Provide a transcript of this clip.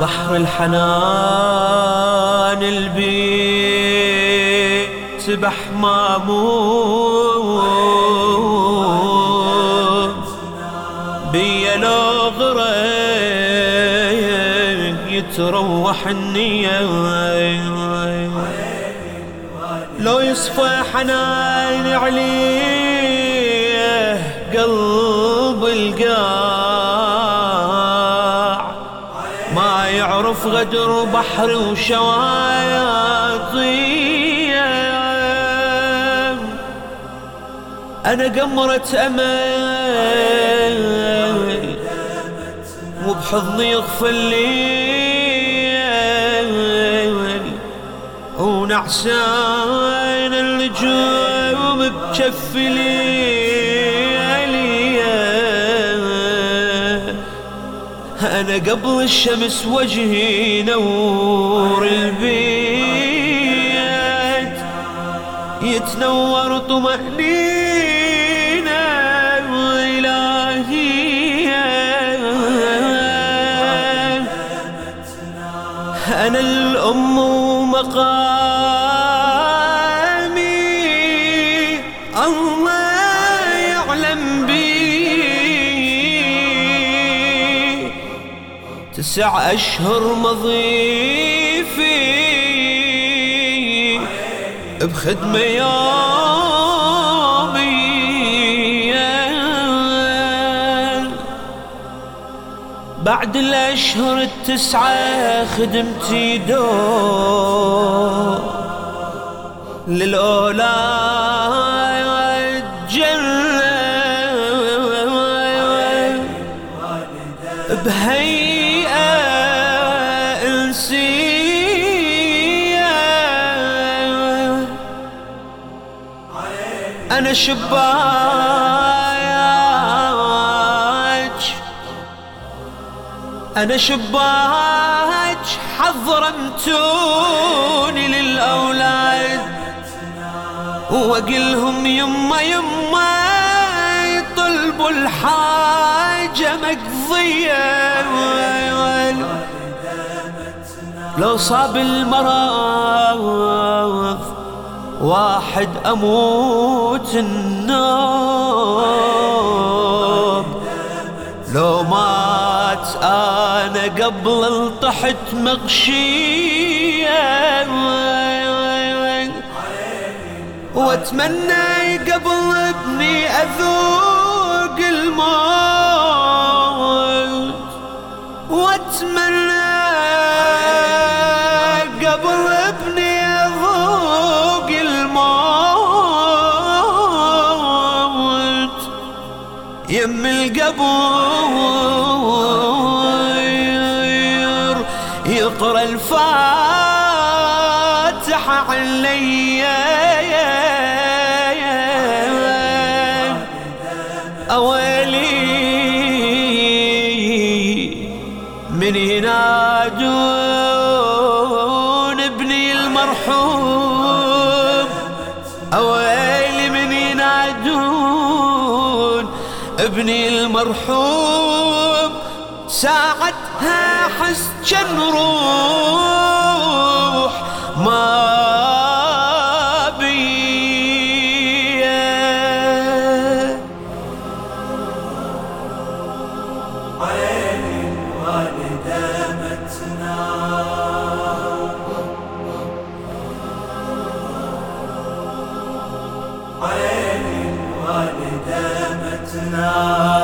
بحر الحنان البيت سبح مامون بيا لو يتروح النية لو يصفى حنان عليه قلب القاع ما يعرف غدر بحر وشواطئ أنا قمرة أمل وبحضني يغفل لي. ونعسان النجوم بجفلي أنا قبل الشمس وجهي نور البيت. يتنور طمأنينة أنا الأم ومقامي. الله تسع أشهر مضيفي بخدمة يومي بعد الأشهر التسعة خدمتي دور للأولاد. بهيئة إنسية. أنا شباب أنا شباك حضرمتوني للأولاد وأقلهم يما يما. يطلبوا الحاجة مقضية. لو صاب المرض واحد أموت النوم. لو مات أنا قبل طحت مغشية. وأتمنى قبل ابني اذوق الموت واتمنى قبل ابني اذوق الموت. يم القبور يقرا الفاتحة علي. أويلي من ينادون ابني المرحوم. أويلي من ينادون ابني المرحوم. ساعتها حس جن روح. ما now.